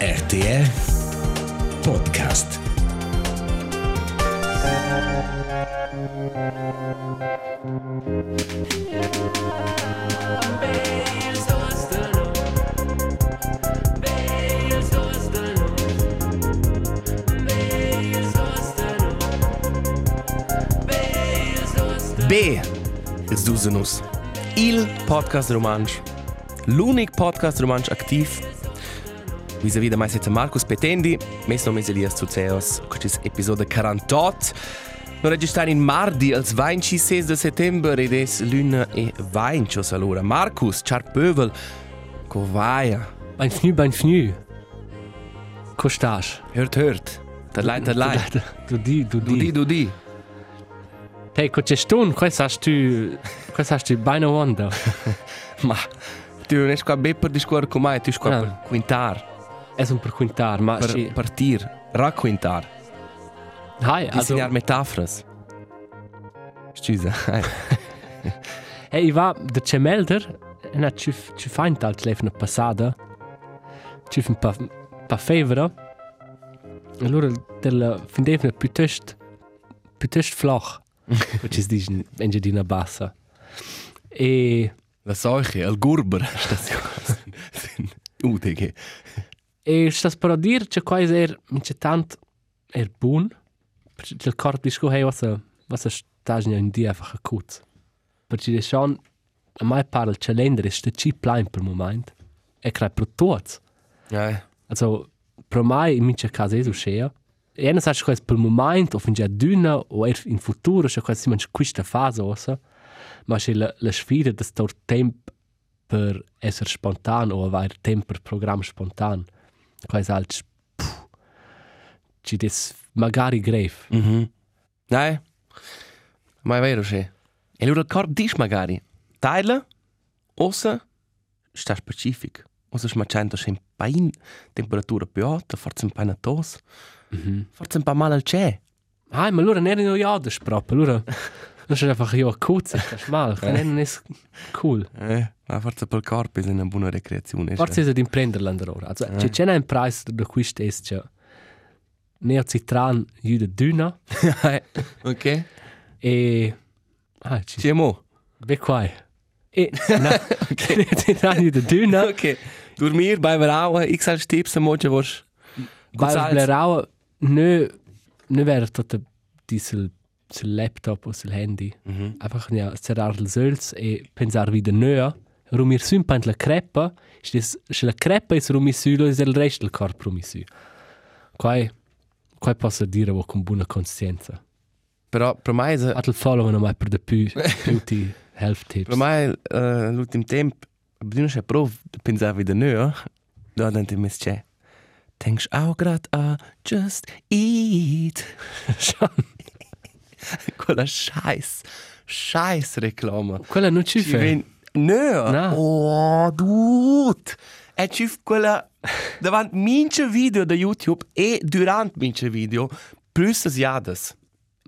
RTR Podcast. B. Ils Dusenus. Il podcast romansch. L'unic podcast romansch aktiv. Vis-à-vis de mai seta Marcus Petendi, mes nomes Elias Tuceos, quest episode 48. No registrare in mardi, als 26 de settembre, ed es luna e 20, allora. Marcus, char pövel, co vaia. Bienvenue, bienvenue. Como estás? Hört, hört. Da lei, da lei. Du di, du Du di, di. du di. Hey, como estás? Quais hast du... Quais hast du beinahe wanda? Ma, tu non es qua be per discuore con mai, tu es qua Ah. per quintar, És um per quintar, ma per sì. partir, racquintar. Hai, also... Disegnar metáforas. Scusa. Hey, ich war der Cemelder, und hat ci ci feint alt lefna passada. Ci fin pa pa fevera. Allora del findevna piuttosto piuttosto flach. Which is diesen Engiadina bassa. E La Seuche, il Gurber. UDG. E stas però dir che quais er mince tant er bun. Perché il corpo disco hey was a was a stajna in dia einfach a kutz. Perché de schon a mai par il calendar ist de cheap line per moment. E crai pro tots. Ja, Also pro mai in mince casa es uscea. E ena sa quais per moment o finge dünna o er in futuro che quais simon quista fase ossa. Ma che la, la sfida des tor temp per esser spontan o aver temp per programm spontan. Quais alt ci des magari grave. Mhm. Nein. Ma è vero, sì. E il corpo dice magari, taglia, ossa, sta specific. Ossa smacciando c'è un pain, temperatura più alta, forse un pain tos, Mhm. forse un po' male al c'è. Ah, ma allora neri no ja des prop. Allora non è einfach ja kurz, das ist mal. Kann ist cool. Eh, ma forse per il corpo è una buona ricreazione. Forse ist in Prenderländer ora. Also, Eh. c'è c'è un preis da quist ist c'è Neocitran jude dünna ok. e ah, ci Ci mo. be quai. E na, Neocitran jude dünna. Ok. Dormir, bei Verau, ich sag Tipps, mo che vos. Bei Blerau nö nö wäre tot diesel sul laptop o sul handy. Mhm. Einfach ja cerrar els öls e pensar wieder nö. Rumir sümpant la crepa, ist se la crepa is rumi sülo is el rest del corpo rumi sü. Quai quai posso dire wo con buona coscienza. Però per me è Atel follow no mai per de pu beauty health tips. Per me uh, l'ultim temp bisogna che prov de pensar wieder nö, da dann die mis c'è. Denkst auch grad a just eat. Schon. Quella scheiß, scheiß Reklame. Quella non ci fa. ven nö. No. Oh, dude. E ci quella davanti mince video da YouTube e durante mince video plus as jadas.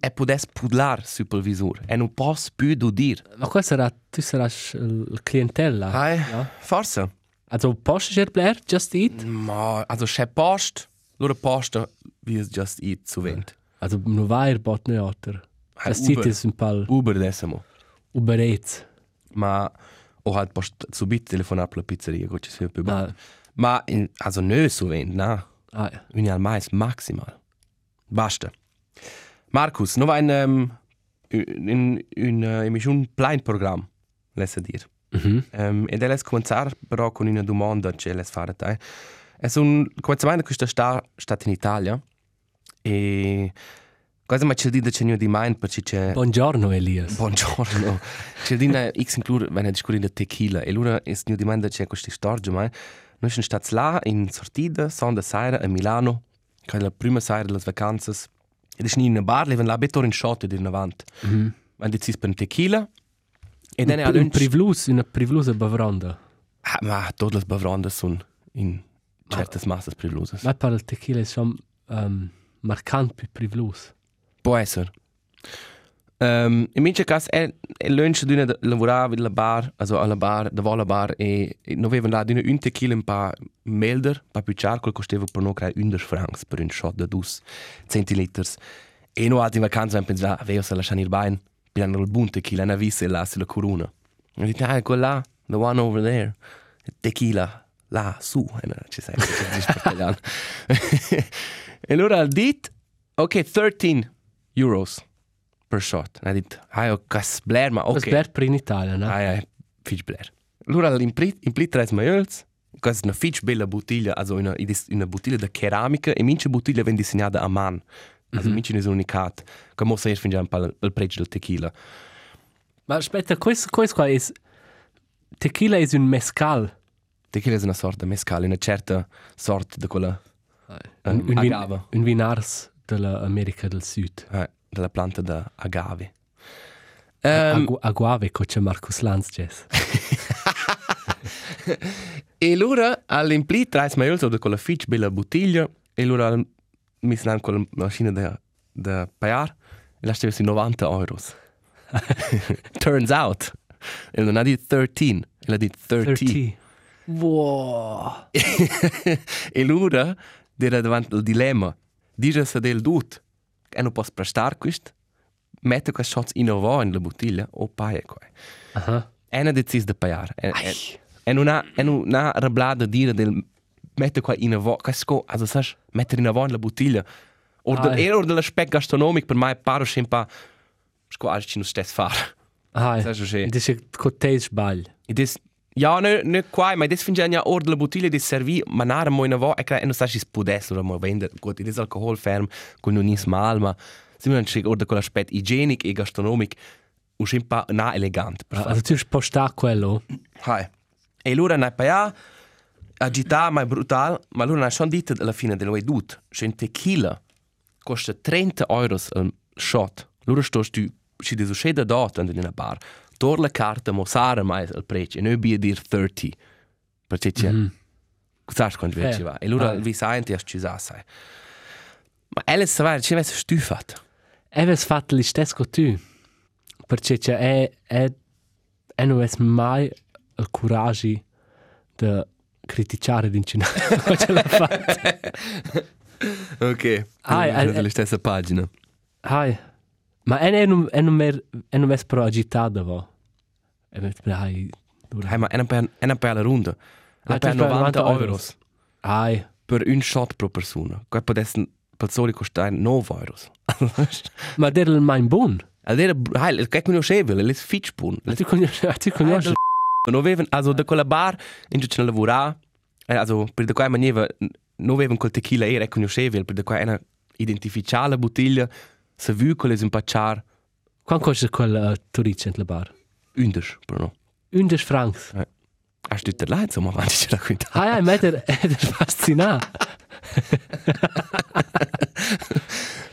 E podes pudlar supervisor. E non posso più du dir. Ma qua sarà tu saras il clientella. Hai, Ja. forse. Also post er Blair just eat. Ma, also c'è post, loro posta wie es just eat zu vent. Also no vai bot ne otter. Ah, Das sieht Uber. paar Uber. Uberets. Ma o halt post subit telefonar per la pizzeria, gut ci sia più Ma in, also nö zu vent, na. ah, Uni al mais maximal. Basta. Markus, no ein um, in in uh, emission plein program, lesa dir. mhm. Um, ed elles cominciar però con una domanda che les fare te. Es un cominciamento questa sta stat in Italia e cosa ma c'è di da c'è di mind perché c'è Buongiorno Elias. buongiorno. C'è di na x inclure wenn es di tequila e allora es new di mind c'è questa storia mai. Noi siamo stati là in sortida, sonda sera a Milano, che è la prima sera delle vacanze. Ed è in una bar, leven là betor in shot di una vant. Mhm. Man deciso per un tequila. E dann a Un lunch privlus, una privlusa bavranda. Ah, ma todas las bavrondas son in certas massas privlosas. Ma per il tequila è schon um, marcant più privlus. Essere. Um, in mince cas è, è lunch d'una lavorava bar, also alla bar, da vola bar e, e non avevano là d'una un tequila un pa melder, pa più charcoal costava per no crai 11 francs per un shot da 2 centiliters. E no altri vacanze han pensato, aveva se lasciare il bain, piano il buon tequila, una visse là sulla corona. E dico, ah, quella là, the one over there, tequila, là, su, e no, ci sei, ci sei, E allora ha detto, ok, 13 euros per shot. Ha detto, ah, cas blair, ma ok. wäre per in Italien, ne? Ah, ja, fitch blair. Allora l'implit, implit tres maiols, quasi una fitch bella bottiglia, also una, una bottiglia di ceramica, e mince bottiglia ven disegnata a man. Also mince ne sono unicat, come se er fingiamo il, il prezzo del tequila. Ma aspetta, questo, questo qua è... Tequila è un mescal. Tequila è una sorta di mescal, una certa sorta di quella Un, um, un, vin, agave, un vinars dell'America del Sud. eh, della planta di agave. Um, Agu aguave, come c'è Marcus Lanz, Jess. e allora all'implit tres maiols o di quella fitch bella bottiglia, e allora mi sono con la macchina da, da pagare, e la stessa 90 euros. Turns out, e non ha detto 13, e l'ha detto 30. 30. Wow. e allora era davanti al dilemma, dice se del dut, e non posso prestare questo, mette questo shots in avò in la bottiglia, o paga qua. Aha. E non ha deciso di pagare. E, non ha, e non ha arrabbiato a dire del mette qua in avò, questo, also sai, mettere in avò in la bottiglia. O Ah, del, era o dell'aspetto gastronomico, per me pare sempre, sco, altro ci non stesso fare. Ah, Sai das ist ein te sbagl. E des, ja, ne, ne qua, ma des finge ja or della bottiglia di servi, ma nara mo in avò, e che non sai si spodesse, ora mo vende, gut, è alcohol ferm, con non is mal, ma siamo non or da quell'aspetto igienico e gastronomico, un sempre na elegant. fare. Also tu sposta quello. Hai. E allora ne pa agità ma è brutal, ma allora ne schon detto alla fine dello edut, c'è un tequila costa 30 euro al shot. Allora sto tu ci di succede dot in una bar. Tor la carta mo sara mai al prezzo e noi bi dir 30. Perché c'è. Mm. Sai quando Eh, ci va. E allora ah. vi sai ti ci sa sai. Ma Alice sa ci avesse stufat. Eves fatto lo stesso che tu. Perché c'è è, è, è non è mai il coraggio di criticare. Come ce l'ha fatta? Ok. Ah, eh, della stessa pagina. Hai. Ma è, è, non, è non mer, è non è però agitato, va. È non è hai. Hey, ma è una per è una per la ronda. È per tu per 90 90 euro. Hai. per un shot pro persona. Qua potesse per soli costare 9 euro. Ma der il mein buon. Allora, hai, che conoscevo, le fitch pun. Tu conosci, tu conosci. Non avevano, also da quella bar, in cui ci lavorava, eh, also per da quella maniera, non avevano quel tequila era conoscevo, per da quella era identificare la bottiglia, se vu con le impacciare, Quanto costa quel uh, turice in la bar? 11, però no. 11 francs. Hast du dir leid, so mal, wenn ich dir da könnte. Hai, hai, ma der, der fascinat.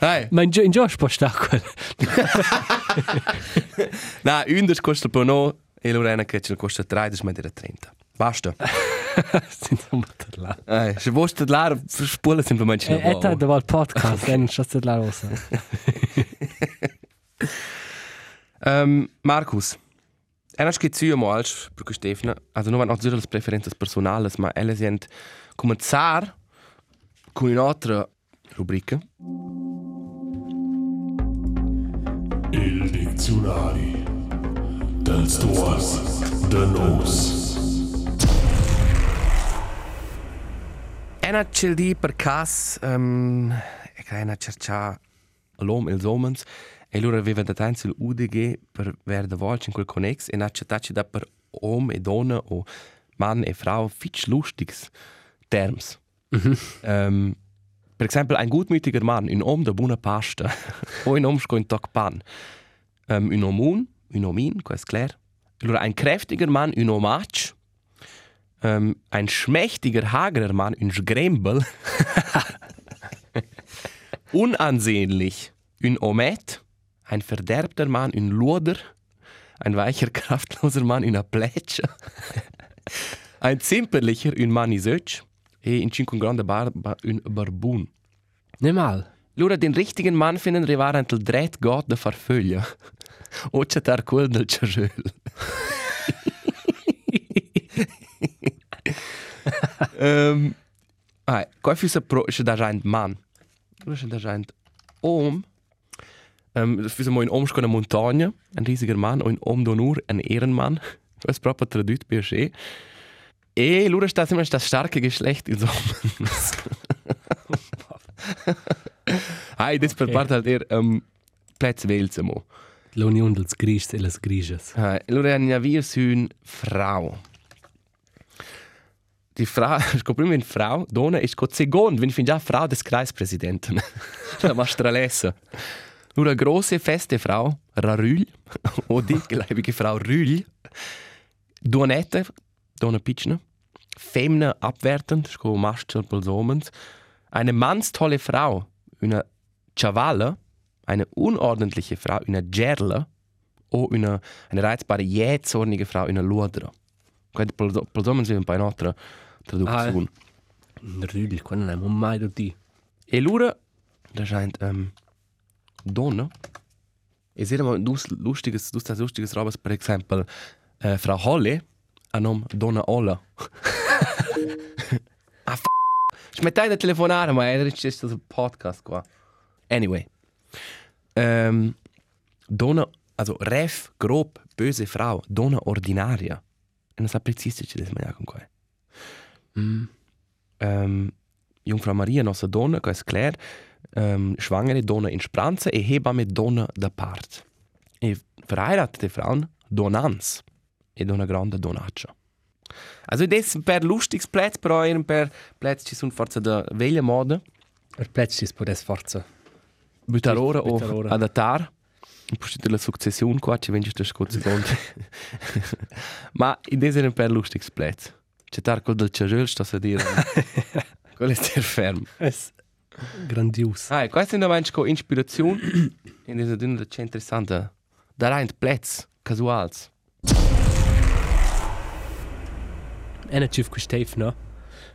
Hey, Ma in giù, in giù sposta quel. na, 11 costa però no, e è che ce costa 13, ma era 30. Basta. Senza motor là. Eh, se vuoi là, spulen semplicemente E e ta da val podcast, e non schasse la rosa. Um, Markus, ena schizio malch, perché Stefana, also non vanno zero le preferenze personali, ma elle sind cominciar con un'altra rubrica. Il dizionari dels duos de nos. Ena c'è di per cas, um, e che ena cerca l'om il somens, e loro aveva da tanto il UDG per ver da volta in quel connex, e na c'è da per om e donna o man e frau fitch lustigs terms. um, per esempio, ein gutmütiger Mann, un om da buona pasta, o un om sco in toc pan, um, un omun, un omin, questo è chiaro. Allora, ein kräftiger Mann, un omach, um, ein schmächtiger, hagerer Mann, un Schrembel, unansehnlich, un Omet, ein verderbter Mann, un Luder, ein weicher, kraftloser Mann, una Plätsche, ein zimperlicher, un Manisötsch, e in cinque grande barba, un Barbun. Ne mal. Lura den richtigen Mann finden rivare ant il dret got de far föglia. O c'è tar quel del cerrel. Um, ai, qua fu sa pro, c'è da giant man. Lura c'è da giant om. Um, fu sa mo in om scona montagna, ein riesiger Mann, o in om d'onur, ein Ehrenmann. Was proprio tradut per sche. E lura sta sempre das starke Geschlecht in so. Hai, das per Okay. parte halt er um, Plätze wählt mo. L'unione dels grigs e les griges. Hai, lura han ja wir sün Frau. Die Frau, ich prima in Frau, donna ist second, wenn ich finde ja Frau des Kreispräsidenten. La Mastralessa. Nur eine große, feste Frau, Rarül, o die gleibige Frau Rül, Donette, Donna Pitschner, Femne abwertend, sco Maschel Pulsomens, eine mannstolle Frau, eine Chavale, eine unordentliche Frau, eine Gerle, o eine, eine reizbare, jähzornige Frau, eine Ludra. Quindi Pulsomens è un po' traduzione. Rüdel, quando non abbiamo mai di. E lura, da scheint, ähm, Donna. Ich sehe mal dus lustiges, dus das lustiges Robes, per exempel, äh, Frau Holle, a nom Donna Olla. ah, f***. Smettai di telefonare, ma è questo un podcast qua. Anyway. Ähm, Donna, also Ref, grob, böse Frau, Donna ordinaria. E non sa precise ci desmania con qua. Mm. Ähm, Jungfrau Maria, nostra donna, che è Claire, ähm, schwangere Donna in Speranza e Hebamme Donna da Part. E verheiratete Frauen Donans ed una grande Donaccia. Also das per lustigs Plätz, però er per Plätz ci sono forza da veglia moda, Per plezzi si può forza. butar ora o Buttar ora. adattar. Un po' la successione qua, ci vengi das gut secondo. Ma in des er per lustigs Plätz. C'è tar col del cerrel, sto a dire. Quello è der ferm. Es grandios. Ah, questa è una manca ispirazione. E ne è una c'è interessante. Da rein Plätz, casuals. E ne ciuf Stef, no?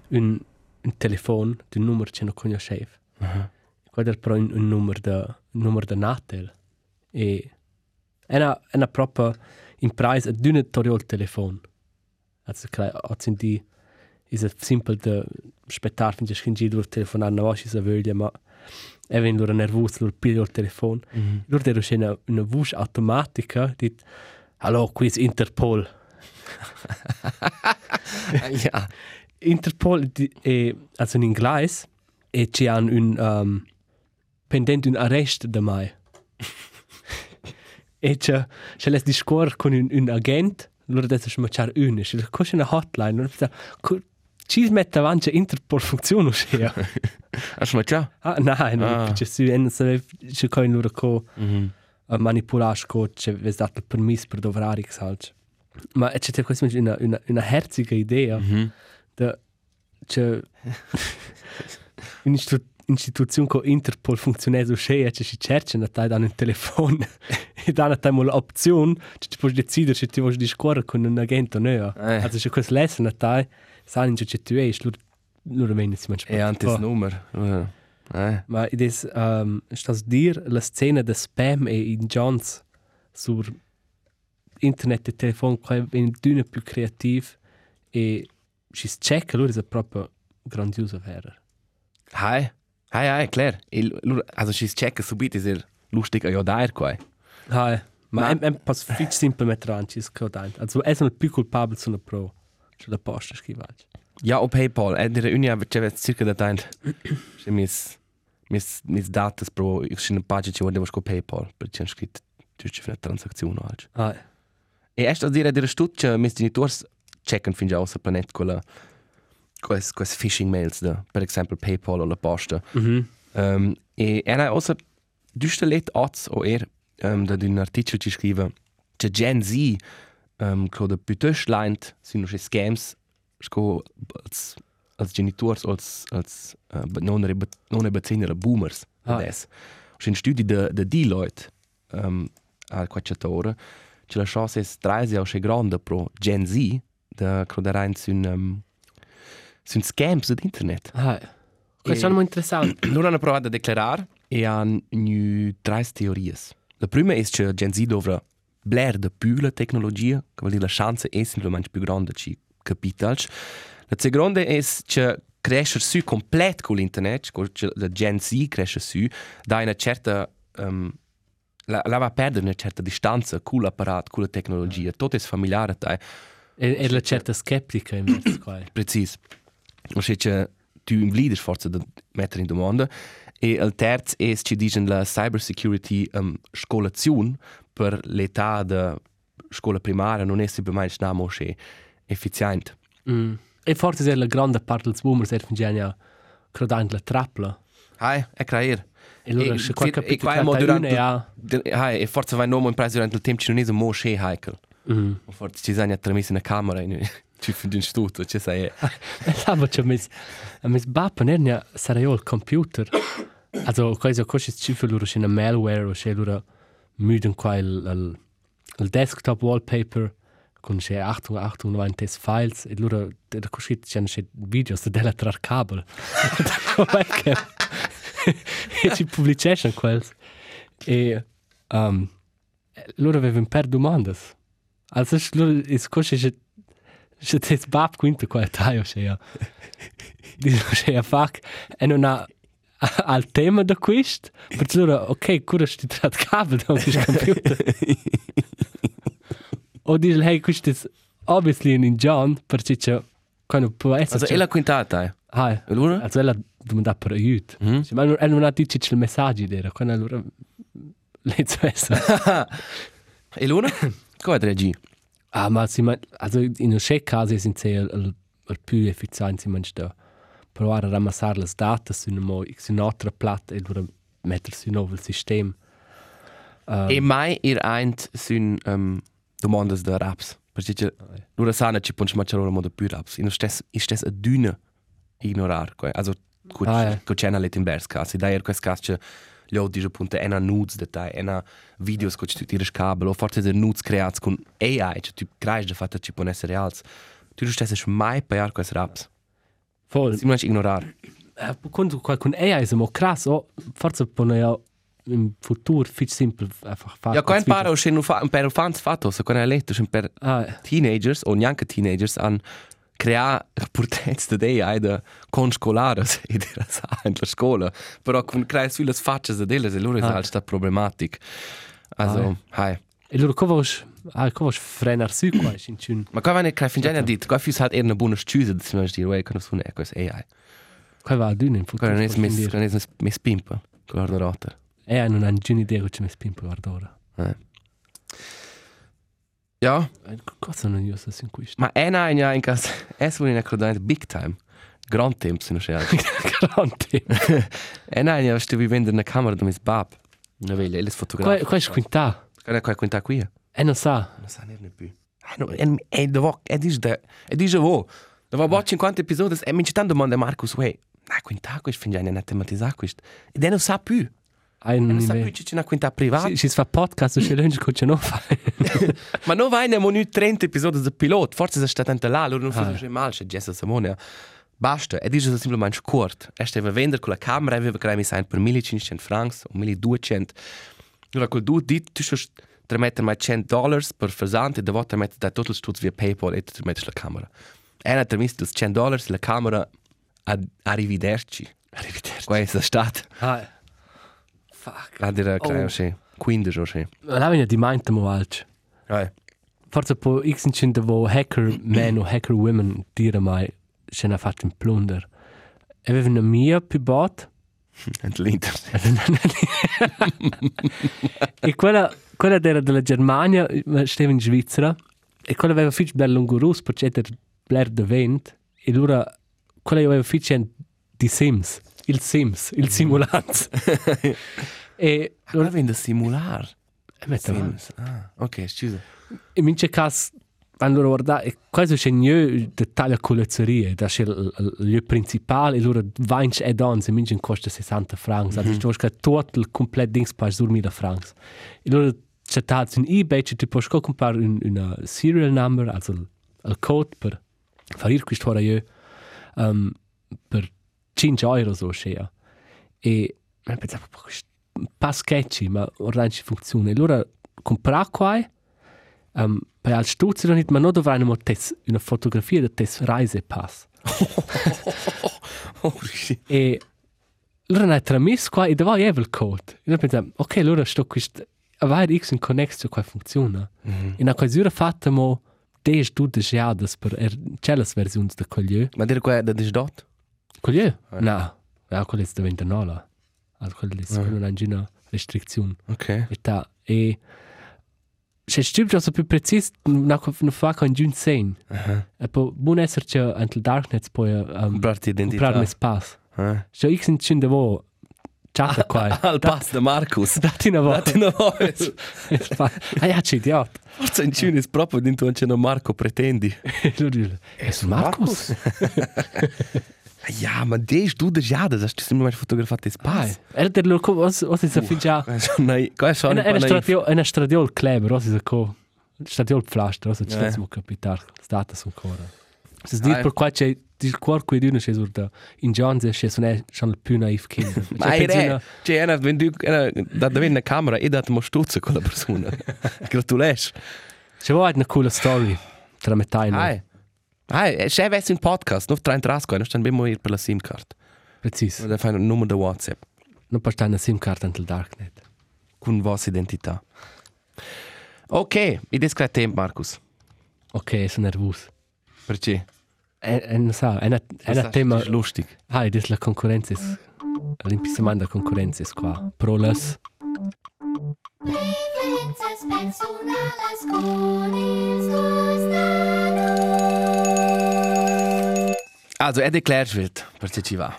Un, un telefon, un numero che non conoscevo. Quello però un, un numero da un numero da Natel. E è una proprio in price ad un toriol telefon. Also, oggi di is es simpel de spettar fin che skingi dur telefonar na voce sa voglia ma e ven loro nervos loro piglio il telefon loro dero scena una voce automatica dit hallo qui is Interpol. Ja. Interpol di- è also in inglese e ci han un um, pendente un arrest da mai. E c'è c'è les discor con un, un agent loro adesso ci macciar un e c'è c'è una hotline loro pensa ci mette avanti Interpol funziona sia Hast du mal già? ah nein ah. c'è su en se c'è coi loro co a manipulare co c'è ves dato il permesso per dovrare salch ma c'è questa una una una herziga idea Mhm. da c'è un'istituzione con Interpol funziona so schea c'è si cerca dan un telefono e dan tai mo l'opzione c'è puoi decidere se ti vuoi discorrere con un agente o no Eh. also c'è questo lesson na tai sai che tu è lur lur venne si mangia E antes nummer. Ja. Eh. ma id es um, stas dir la scena de spam e in Johns sur internet e telefon qua in dünne più creativ e si checka lur è proprio grandiosa vera Hi. Hi, hi, klar. Il, lur- also, schis checken subito, ist er lustig, ja, da er qua. Hai, ma è, è pas fix simple mettere avanti, è codant. Also, è un più colpabile su una pro. Sulla posta scrivacci. Ja, o PayPal. È dire unia, c'è circa da tain. C'è mis, mis, mis datas pro, ich scene pagina ci volevo sco PayPal, perché c'è scritto, giusto per una transazione o altro. Hai. E erst a dire dire stuccia, mis genitors checken fin già außer planet quella, quels, quels phishing mails da, per esempio PayPal o la posta. Mhm. Um, e era außer düster let oz o er um, da d'un artikel ci scrive che Gen Z um, co da piuttosto leint sind noch scams sco als als genitors als als uh, non re non bezinere boomers Ah. adesso c'è un studio de de Deloitte um, al quacciatore c'è la chance è 30 o grande pro Gen Z da croderein sun um, sun scams ad internet Hai. Questo è molto interessante. loro hanno provato a declarare e han nu tre teorias. La prima è che Gen Z dovrà bler de più la tecnologia, che vuol dire la chance è semplicemente più grande ci capitals. La seconda è che crescer su complet con l'internet, con la Gen Z cresce su, da una certa um, la, la va perdere una certa distanza con l'apparato, con la tecnologia, tutto è familiare a te. E, e la certa skeptica in mezzo qua. Precis. O sea, che tu im leader forza da mettere in domanda. E il terzo è che dicono la cybersecurity um, scolazione per l'età da scuola primaria non è semplicemente namo che efficiente. Mm. E forse è la grande parte dels boomers er ingegna credant la trapla. Hai, è creer. E allora se qua capito che durante ja. Hai, e forse vai nome in preso durante il tempo ci non è mo che heikel. Mm. O forse ci sono trasmessi in camera e ci fin in studio, ci sai. Aber schon mis mis bappen ernia sarà il computer. Also cosa cosa ci fa loro in malware o c'è loro müden qua il, il, il desktop wallpaper Achtung Achtung noch ein test files e loro da così c'è c'è videos della tra cable. Webcam. e ci pubblication quels. E um, loro avevano per domandas. Also loro is così c'è c'è test bab quinto qua taio c'è ja. Dice c'è ja fuck e non ha al tema da quist per loro ok cura sti trat cable da un computer. O dice hey quist is obviously in John perché c'è quando può essere Also, è la quintata, eh. Ah, E allora? also ella domanda per aiuto. Mhm. Sì, Ma ella non ha detto il messaggio d'era, quando allora le svessa. E l'una? Come reagi? ah, ma sì, ma also in un certo caso è senza il, il, il più efficiente man da provare a ramassare le date su una, mo- su un'altra platta e allora mettere su un nuovo sistema. Um, E mai ir eint sun um, domandas de raps. Perché che lura sana ci punch ma c'era modo più raps. Ino stes is stes a düne ignorar, quoi. Also gut, Ah, ja. ja. gut channel in bers cas. Da er quest cas che gli odi punte ena nudes de tai, ena videos co tu tires kabel o forse de nudes creats con AI, che tu creis de fatta ci pon essere reals. Tu du stes mai per quest raps. Voll. Si manch ignorar. Eh, Quando qualcun AI ist immer krass, oh, forse pone ja im Futur viel simpel einfach fare. Ja, kein paro che nu fa per fans fatto, se con letto, per Ah, teenagers o neanche teenagers an crea portets de AI de con scolares e de sa in la scuola però con crea sulle facce de deles e loro è Ah. ah. sta problematic also hai e loro covos, ah, covos frenar su qua, in cun. ma qua ne crea finge dit qua fus halt eine buona scuse de si dire wey con su ne ecco AI Qua va dünn in Futur. qua ne forse mes dire. qua ne mes pimpa con la rota Eh, non ha nessuna idea che mi spimpa guardare. ja Cosa non io so in questo? ma ena in in cas es vuol in crodant big time grand temps in scel Grande. ena in sto vivendo na camera de mes bab na veglia e les Qua, fotografie qua è quinta. Cara, qua conta qui. E non sa. Non sa ne più. Ah, no, e e devo e dis de e dis vo. Devo bo 50 episodi e mi tanto domanda Marcus we. Na quinta quest fin già ne tematizzare quest. E de non sa più. Hai Non non sa più ci c'è una quinta privata. Si si fa podcast o lunch che c'è no fa. Ma non vai nemmeno nu 30 episodi de pilot. Forse se sta tanto là, loro non Ah. fanno mal, c'è Jessa Simone. Basta, e dis semplicemente scurt. E stava vendere con la camera e aveva creato mi sein per 1500 francs o 1200. Allora, quel du dit, tu stai tre mettere mai 100 dollars per versante e devo tre mettere da tutto il studio via PayPal e tre mettere la camera. E una tre messo 100 dollars la camera a arrivederci. Arrivederci. Questo è stato. Ah. Fuck. La dire Oh. creare sì. 15 o sì. La vegna di mente mo alc. Eh. Forse po x in cinta vo hacker men o hacker women dire mai se ne ha fatto un plunder. E aveva una mia più bot. E l'inter. e quella, quella era della Germania, ma stava in Svizzera, e quella aveva fatto bello lungo russo perché era bler de vent, e allora quella aveva fatto di Sims, il Sims, il simulanza. e Allora vende simular. e avanti. Sims. Ah, ok, scusa. In mince caso, quando guarda, questo c'è un dettaglio a colezzeria, da c'è il principale, e allora 20 add-ons, e mince costa 60 francs, mm -hmm. also che tutto il completo dings pa 2000 francs. Allora c'è tanto in eBay, c'è tipo sco comprare un, una serial number, also il, il code per fare questo ora io, um, per 5 euro so c'è. E mi pensavo, pas sketchy, ma ormai ci funziona. E allora comprare qua, um, per al stuzzi non ma non dovrai una, tes, una fotografia del tes reisepass. Oh, shit. E allora ne tramis qua e dove è il code. E allora pensavo, ok, allora sto questo, avere X in connesso qua funziona. Mm -hmm. E na quasi ora fatta mo, des du de giadas per er, celles versioni de coglieu. Ma dire qua da dis dot? Coglieu? No. Ja, quello è diventa nola. Also quello è Ah. non ha una restrizione. Ok. E ta, e... Se stimmt also più precis, na no fa con giun sen. Aha. E po buon essere che antel darknets poi um, Comprarti identità. comprare spas. Ah. Se X in cin de vo chatta qua. Al pass de Marcus. Dati una vo. Dati una voce. Ah ja, c'è idiot. Forse in Cina è proprio dentro un ceno Marco pretendi. È su Marcus. Ja, ma des du de giada, das du sempre mai fotografato il Ah, pass. er der lo ko was was ist a finja. Qua sono Una un una po' naiv. stradio una stradiol kleber, was ist a ko. Stradiol pflaster, was ist Ja. das mo kapitar. Stata sun cora. Es ist dir Ah. per qua c'è di cuor qui d'una c'è sur da in John's c'è sono schon più naif kind. Ma è re, cioè, una, wenn du, una, da dove una camera e da mo stuzza con la persona. Gratulesci. C'è vuoi una cool story tra metà e Hai. Hai, c'è avessi un podcast, non 33, non stanno ir per la SIM card. Precis. Da fai un numero di WhatsApp Non porta una SIM card antel darknet. con vostra identità. Ok, e discret tempo, Marcus. Ok, sono nervus. Perché? E e non sa, è è una tema. lustig. Ah, das la concorrenza es l'impisamento da concorrenza qua. Pro las Preferences personales con il Also, è declarat, perché ci va.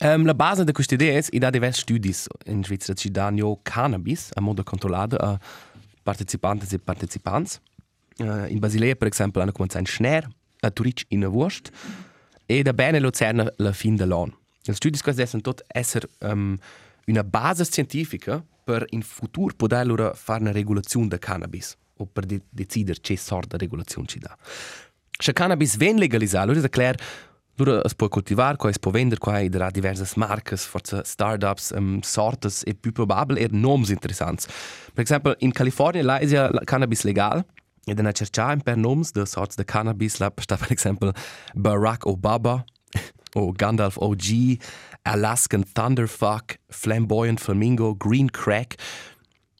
Um, la base di questa idea è che da diversi studi in Svizzera ci danno cannabis a modo controllato a partecipanti e partecipanti. Uh, in Basilea, per esempio, hanno cominciato in Schner, a Turic in Wurst, e da bene Luzerna la fin dell'anno. I studi sono tutti essere um, una base scientifica per in futuro poter loro fare una regolazione del cannabis o per de decidere che sorta di regolazione ci dà. Se cannabis viene legalizzato, allora è chiaro Lura es può coltivar, qua es può vender, qua ha diverse marcas, forse startups, um, sortes e più probabile er noms interessants. Per esempio, in California là è la cannabis legal, e da cercare per noms de sorts de cannabis, là sta per esempio Barack Obama, o Gandalf OG, Alaskan Thunderfuck, Flamboyant Flamingo, Green Crack.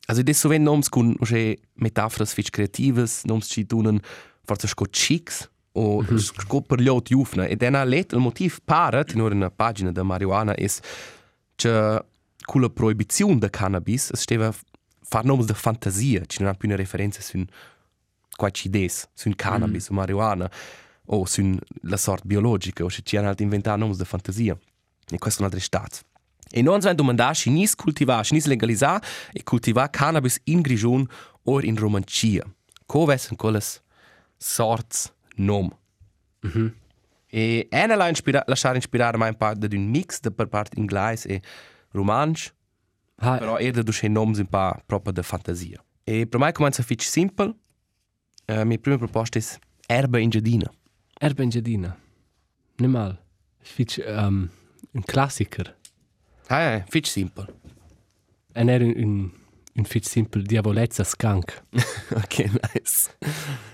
Also das so wenn noms kun usche metaforas fich creatives, noms ci tunen forse sco chics o sco per liot jufna. E dena let il motiv parat in una pagina da marijuana is che con la proibizione da cannabis es steva far noms de fantasia, ci non ha più una referenza su qualche idees, su cannabis o marijuana o su la sorte biologica o se ci hanno inventato noms de fantasia. E questo è un altro stato. E noi abbiamo domandato se nis coltivare, se nis legalizzare e coltivare cannabis in Grigion o in Romancia. Come sono quelle sorti nom? Mm -hmm. E una la inspira lasciare ispirare mai in parte di un mix da per parte inglese e romansch, Ha, però è da due nomi un po' proprio di fantasia. E per me comincia a fare simple. Uh, mia prima proposta è erba in giardina. Erben Jadina. Nicht mal. Fitch um, ein Klassiker. Ah, è fitch simple. En er un, un, fitch simpel Diavolezza skunk. ok, nice.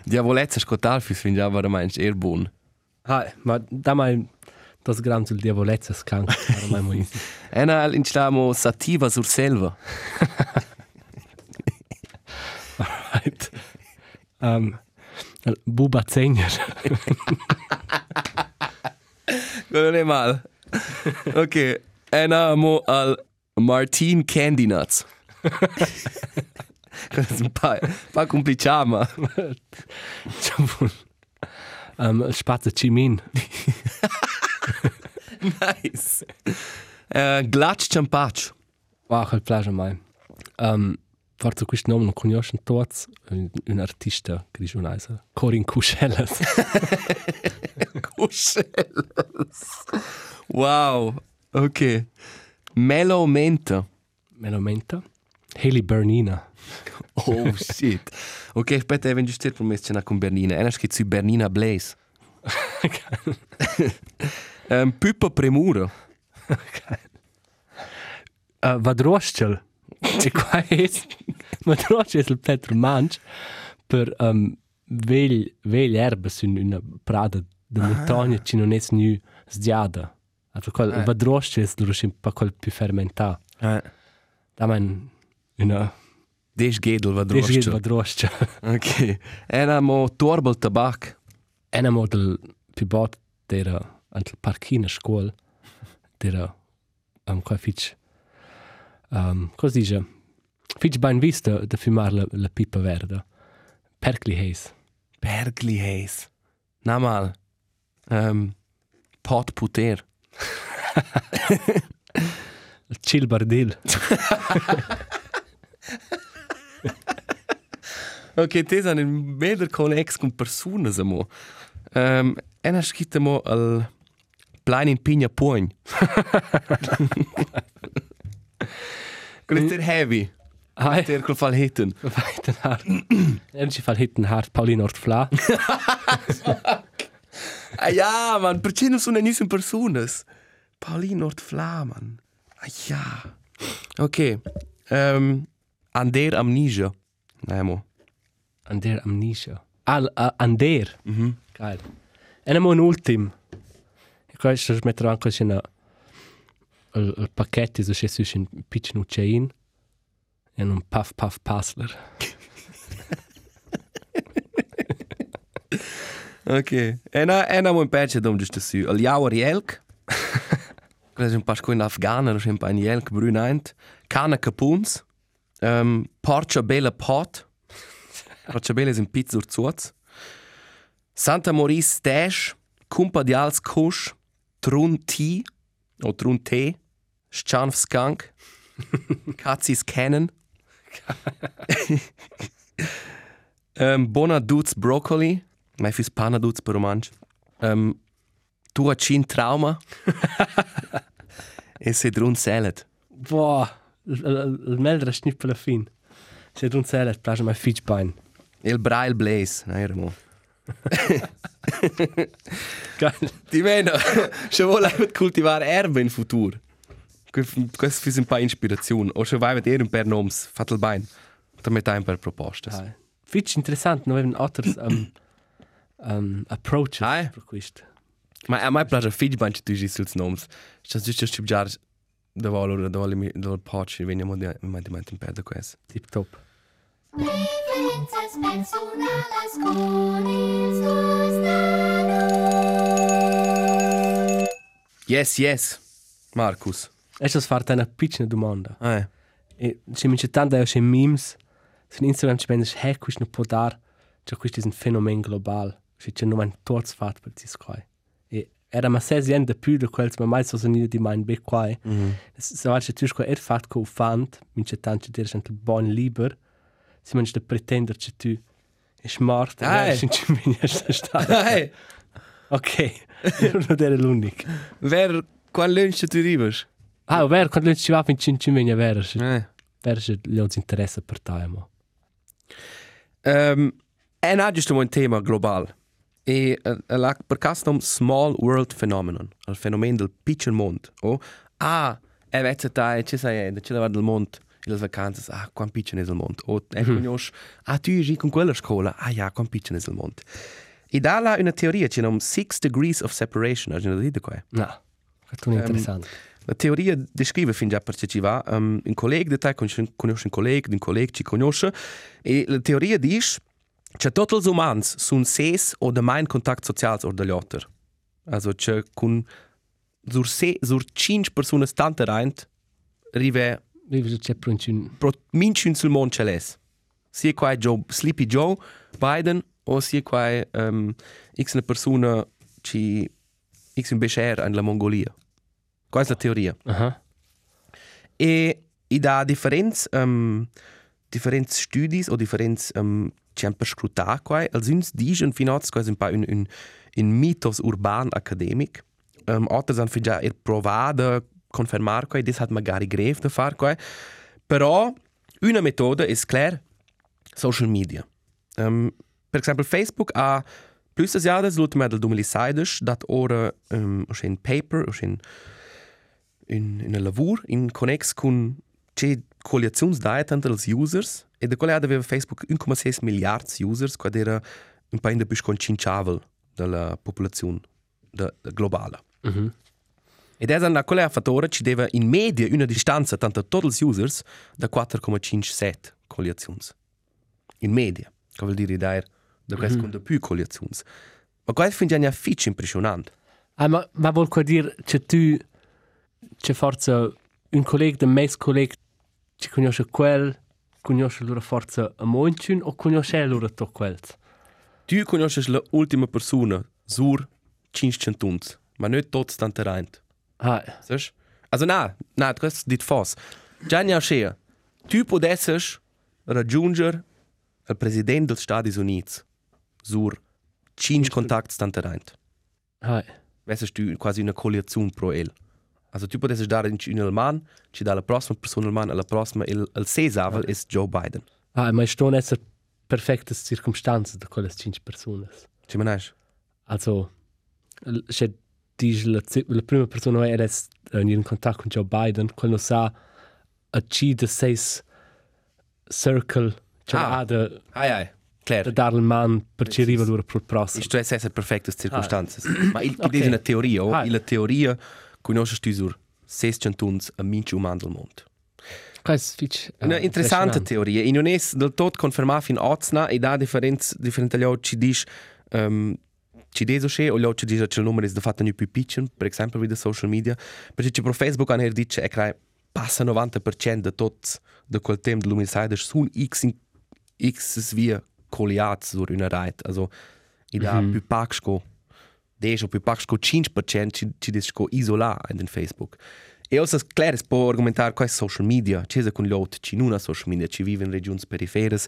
Diavolezza scotalfis finde ich aber meinst eher buon. Ha, ma da mai das gram sul Diavolezza skunk. Era mai mo easy. Ena instamo sativa sur selva. Right. Um, Buba Zengner. Non è mal. Ok. Ena mo al Martin Candy Nuts. Das ist ein paar, paar complicato, ma... um, Spazza Cimin. nice. Uh, Ciampaccio. Wow, quel piace mai. Um, forse questo nome non conoscono tutti. Un, un artista grigionese. Corin Cuschellas. Kuschelas. Wow. Ok. Melo Menta. Melomenta. Haley Bernina. Oh shit. Ok, aspetta, wenn du still promesso c'è con Bernina. Ena scritto su Bernina Blaze. um, Pippo Premuro. uh, vadrostel. E qua es vadrostel è il Petro Manch per um, vel vel erbes in una prada de montagna ci non es nu sdiada. Also quel Eh. vadrostel è loro un po' quel più fermenta. Eh. Da man una Des Gedel va Des drostel. vadrostel. Ok. Era mo torbel tabac. Ena model più bot dera antel parchina scuol dera um, qua fitch um, cosa dice fitch ben vista da fumar la, la pipa verda percli heis Bergli Hayes. Na mal. Um, pot puter. chill bardil Ok, te san in meder connex con personas amo. Um, ena scritta mo al plain in pigna pogn. Quello è heavy. ai Der quel fall hitten. weiten hart en ci fall hitten hart Paulin Ortfla Ah ja, man, perché non sono niente personas? Paulino Nord Flaman. Ah ja. Ok. Um, ander amnesia. Nemo. ander amnesia al uh, ander Mhm. geil ena mo un ultim e questo metterò anche in il, il pacchetto so c'è su un piccolo chain e un puff puff passler Ok. Ena, ena mo in pece dom giusto su. Al jauer jelk. Quello è un pasco in Afghana, lo sempre un jelk bruneint. Cana capuns. Um, Porcia bella pot. Porcia bella è un pizzo urzuaz. Santa Maurice Stash. Kumpa di als Kusch. Trun T. O Trun T. Schanf Skunk. Katzis Cannon. um, Bona Dudes Broccoli. Mai fis pana Dudes per romansch. Um, tua cin trauma. e se drun salad. boah il, il, il meldra schnippel fin se d'un celet plaže mai fitch bein Il braille blaze. Na, eramo. geil Ti mena, se vuole coltivare erbe in futuro. Questo fis un pa ispirazione. O se vai vedere un per noms, fatal bain. Da metà un per proposte. Ai. fitch interessant no even otters um, um, approaches Ai. per quist Ma a mai piace fitch bain tu gis sus noms. Sta giusto sti jar da valore da valore da pochi veniamo di mai di mai un per da questo. tip top Preferences personales con ils dos nanos. Yes, yes. Marcus. es das fart una piccina domanda Eh. e se mi c'è tanta c'è memes su Instagram ci pensi hey questo non può dar cioè questo è un fenomeno globale se c'è non un torz fat per cis qua e era ma sei ende più di quels ma mai so sono di mein be qua se va c'è tu qua er fat co fant mi c'è tanto dire c'è il buon liber se man c'è pretender c'è tu è smart Ai. e ci mi sta sta Hey, ok non era l'unico wer qual lunch tu rivers? ah ver quando ci va fin ci mi vera Eh. ver c'è gli interesse per te mo Um, en ha giusto un tema global. E uh, la per caso nom small world phenomenon, il fenomeno del piccolo mondo. O ah, è vezza tai, ci sai, da ci va del mondo. Le vacanze, ah, quant piccolo è il mondo. O e conosci, ah, tu eri con quella scuola, ah, ja, quant piccolo è il mondo. E da là una teoria, c'è nom six degrees of separation, hai già detto qua? no questo è interessante La teoria descrive fin già perché ci va, um, un collega di te conosce un collega, un collega ci conosce, e la teoria dice che tutti gli umani sono ses o da mai in contatto sociale o dagli altri. Also, che con sur, se, sur 5 persone tante reint, arriva Vive c'è pronto un pro minci sul mondo ce l'es. Sia qua Joe, Sleepy Joe, Biden, o sia qua um, x una persona ci x un bescher in la Mongolia. Questa è la teoria. Aha. E i da differents um, differents studis o differents um, c'è per scrutare qua, als uns digen finats quasi un pa un un un mitos urban academic. Um, Alters han già er provada confermar qua, dis hat magari greve da far qua. Però una metoda è clar social media. Um, per esempio Facebook ha plus asiades l'ultima del 2016 dat ora um, un paper, un in, in lavur in connex con c'è coalizionsdata tanto als users e da quella aveva Facebook 1,6 miliardi users quad era un paio più concinciavel della popolazione da, globale. Mhm. Ed è una quella fattore ci deve in media una distanza tanto tutti gli users da 4,57 coalizioni. In media. Che vuol dire da da questo mm -hmm. più coalizioni. Ma questo finde ich fitch impressionante. Ah, ma, ma vuol dire che tu c'è forza un collega de mes collega ci conosce quel conosce loro forza a moncin o conosce loro to quels Tu conosci l'ultima persona sur 500 tons, ma nicht tot stanno reint. Ah? Also na, na, das dit fos. Già ne schea. Tu potesses raggiungere il presidente degli Stati Uniti sur 5 contatti stanno reint. ah Wessest du quasi una coalizione pro el. Also tu potesses dare in in il man, ci dà la prossima persona il man, alla prossima il il sesavel is Joe Biden. ah ma sto esser perfektes circumstanze da quelle cinque personas Ci manesch? also l- c'è dis la, la prima persona era in in contatto con Joe Biden quando sa a ci de seis circle cioè Ah. ah. da Ai ai. Claro. da dar il man per ci arriva loro pro prossimo Isto é essere perfeitas circunstâncias. Ma il Ok. okay. è una teoria, oh? Ah. La teoria conosci tu sur 600 tons a minci umano del mondo. È eh, Una interessante impressionante. teoria. Non è del tutto confermata fin ozna e da differenza differente agli occhi dice um, ci deso che o gli occhi dice che il numero è da fatto più piccolo, per esempio via social media, perché ci pro Facebook hanno dice che passa 90% di tutto da quel tempo dell'umidità sono x in, x via coliati sur una rete. Also, e da Mhm. più paxco 10 o più paxco 5% ci, ci dice isolare in Facebook. E also klar, es può argomentare quai social media, c'è con gli altri, ci non ha social media, ci vive in regioni periferie,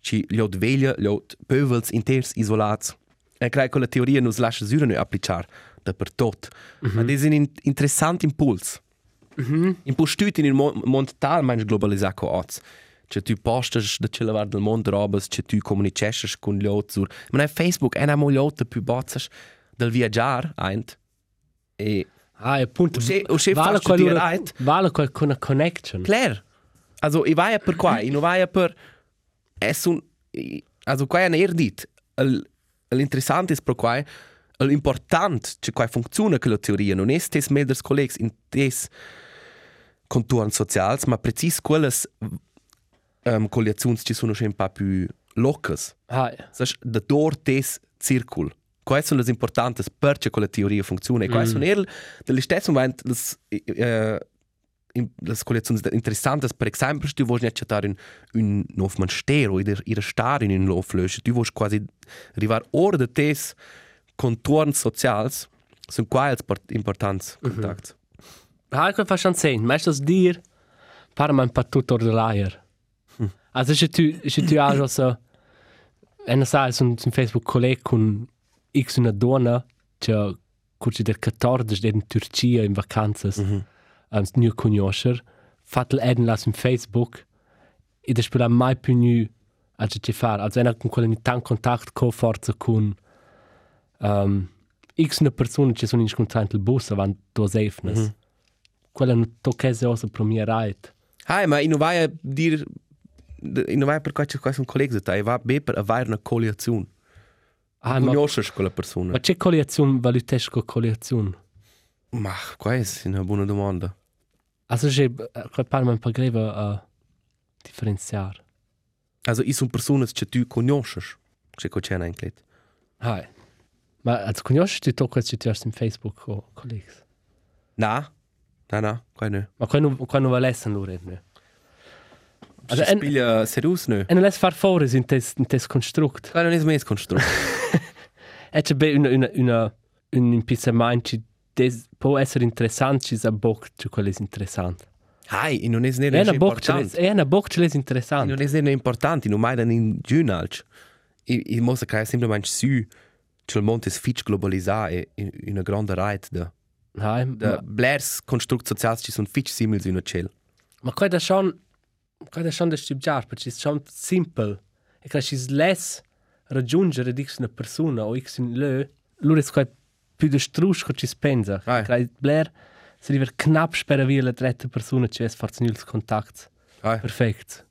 ci altri veglia, gli altri pövels inters isolati. E credo che la teoria non lascia solo noi applicare dappertutto. Mm -hmm. Ma è un in interessante impulso. Mm -hmm. Impulso tutto in mo mondo talmente globalizzato come oggi. Cioè tu postas da ce lavar del mondo robes, cioè tu comunicesces con gli altri. Ma nel Facebook è una gli altri più bozzas del viaggiare, eint. E Ah, appunto. Se- o se vale dire quella right. vale quel con una connection. Claro. Also, ich vai per qua, ich non vai per es un i- also qua è erdit. Il l'interessante è per qua l'important che qua funziona che la teoria non è stes meders collegs in des contorni socials, ma precis quelles um, coalizioni ci sono un po' più locas. Ah, Sas da dor des circul. Quais sono le importantes perché quella teoria funziona e quais Mm. sono el delle stesse moment les eh in las collezioni interessantes per esempio tu vuoi accettare un un nuovo monastero id ir star in un nuovo lösche tu vuoi quasi arrivare ora de tes contorni socials sono quais importanti contatti ah, quel fa schon sehen. Meistens dir par man pa tutto de liar. Also se tu se tu also so en sa su su Facebook colleg con x una donna che curci del 14 in Turcia in vacanzas. Mm um, nu conoscer. Fatel eden las in Facebook. E da spela mai più nu a ce fare. Also ena con quella tan contact co forza con um, x una persona che sono in scontrante il bus avant dos efnes. Mm -hmm. Quella non toccese osa right. Hai, ma ich non vai a dir ich non vai per qua c'è quasi un collega da e va be per avere una coalizione Ah, ma, conosci quella persona ma c'è coalizione valutesco coalizione? Ma questa è una buona domanda. Also c'è un po' greve a differenziare. Also, ich sono persone che tu conosci, che c'è anche. Ah, ma also conosci tu tocca se tu hai in Facebook co colleghi? Na, na, na, qua no. Ma quando quando va lessen loro ne? Also, ich spiele seriös no. E non lässt far fuori in tes in tes construct. Qua non è mehr konstrukt. E c'è be una una una un impizzamento ci des può essere interessante ci sa boc ci quello è interessante. Hai, ich non è E ne una boc ci importante. è una boc ci è interessante. non è ne importante, non mai dann in giunalch. Ich ich muss sagen, semplicemente su che il mondo è fitch globalizzato e in una grande rete da Hai, da ma, blers construkt socials ci sono fitch simils in una cell. ma qua da schon qua da schon da stibjar, perché è schon simple. E che ci less raggiungere di una persona o x in le, loro è più de strus che ci pensa. Ai. Che Blair Se river knapp spera via la dritta persona ci es forza nuls contacts. Hai. Perfect.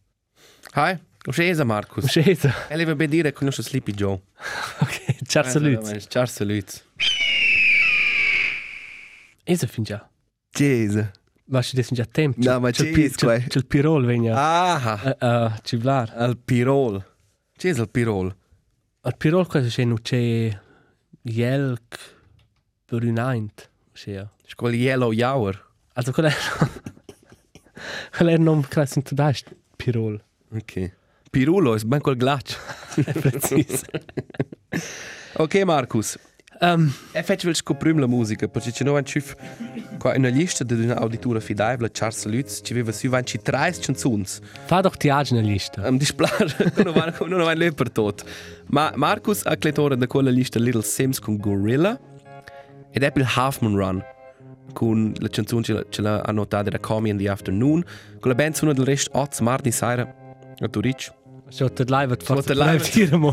Hai. Uscesa Marcus. Uscesa. E le ben dire che conosce Sleepy Joe. Ok, ciao salut. Ciao salut. Esa fin già. Gesa. Ma ci desin già tempo. No, ma C'è il ci pi- is qua. c'è- C'è il pirol vegna. Ah, Uh, uh, civlar. al Pirol. Gesa il Pirol. Al pirol questo c'è non c'è brunaint. C'è. Scuol Yellow Hour. Also quella è quella è non classe in tudast pirol. Ok. Pirulo è ben quel glaccio. Precis. ok Marcus. Um, E fece vel scoprim la musica, perché ci non ci qua in una lista di una auditura fidaibile Charles Lutz ci aveva su vanci 30 canzuns. fa doch die Agena lista. Am displar, non van non van le per tot. Ma Marcus ha cletore da quella lista Little Sims con Gorilla ed è il Halfman Run con la canzone ce la, ce la annotata da Call Me in the Afternoon con la band suona del rest Oz Martin Sire a Turic. So der live hat Schaut forza der Live- live tiramo.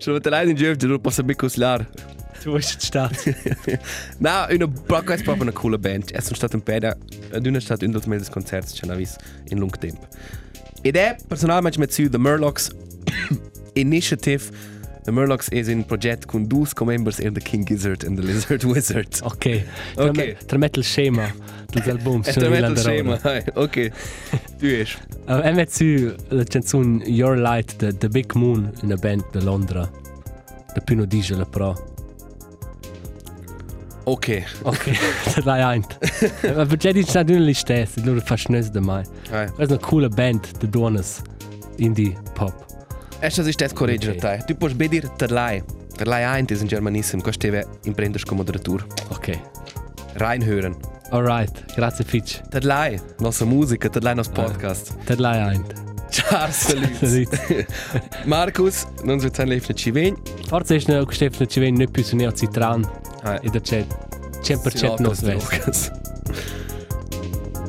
Schon der Leiden Jeff, du posso bicoslar. Du bist statt. Na, una Brocco è proprio una coole band. È sono stato in peda ad una stato in dos meses concerts ce n'avis in lung temp. Ed è personalmente met su The Murlocs Initiative. The Murlocs è un progetto con due co-members in The King Gizzard and The Lizard Wizard. Ok. Ok. Tramet il schema degli album. Metto il schema. Ok. Tu. Uh, e met su la canzone Your Light de The Big Moon, una band de Londra. Da Pino Digela Pro. Ok. Ok, das war eint. Aber Jedi ist nicht nur stess, nur fast nicht dabei. Das ist eine coole Band, der Donas Indie Pop. Esta si stes correggere Ok. te. Tu puoi bedir Terlai. Terlai Eint ist in Germanissim. Costeve imprenders come moderator. Okay. Reinhören. Alright, grazie Fitch. Terlai. Nostra musica, Terlai nos podcast. Das war eint. Ciao, salut. Markus, non so zehn Lefne Civin. Forse ist noch Stefan Civin nicht bis zu Citran. Hai. In der Chat. 100% noch West.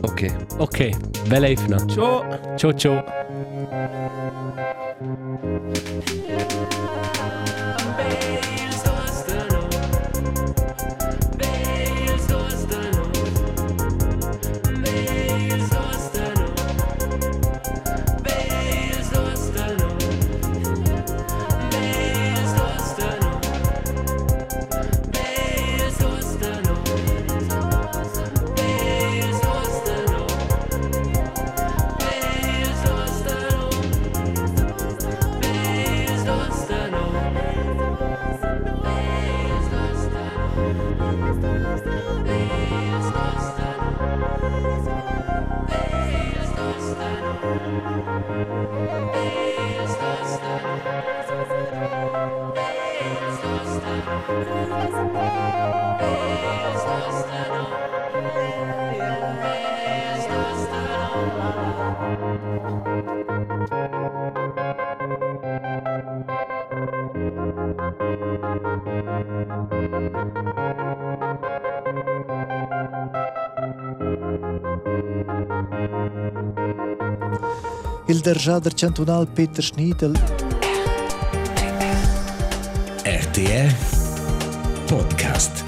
Ok. Okay, bella Efna. Ciao. Ciao, ciao. Thank you. Il Derjader cantonal Peter Schniedel RTR Podcast.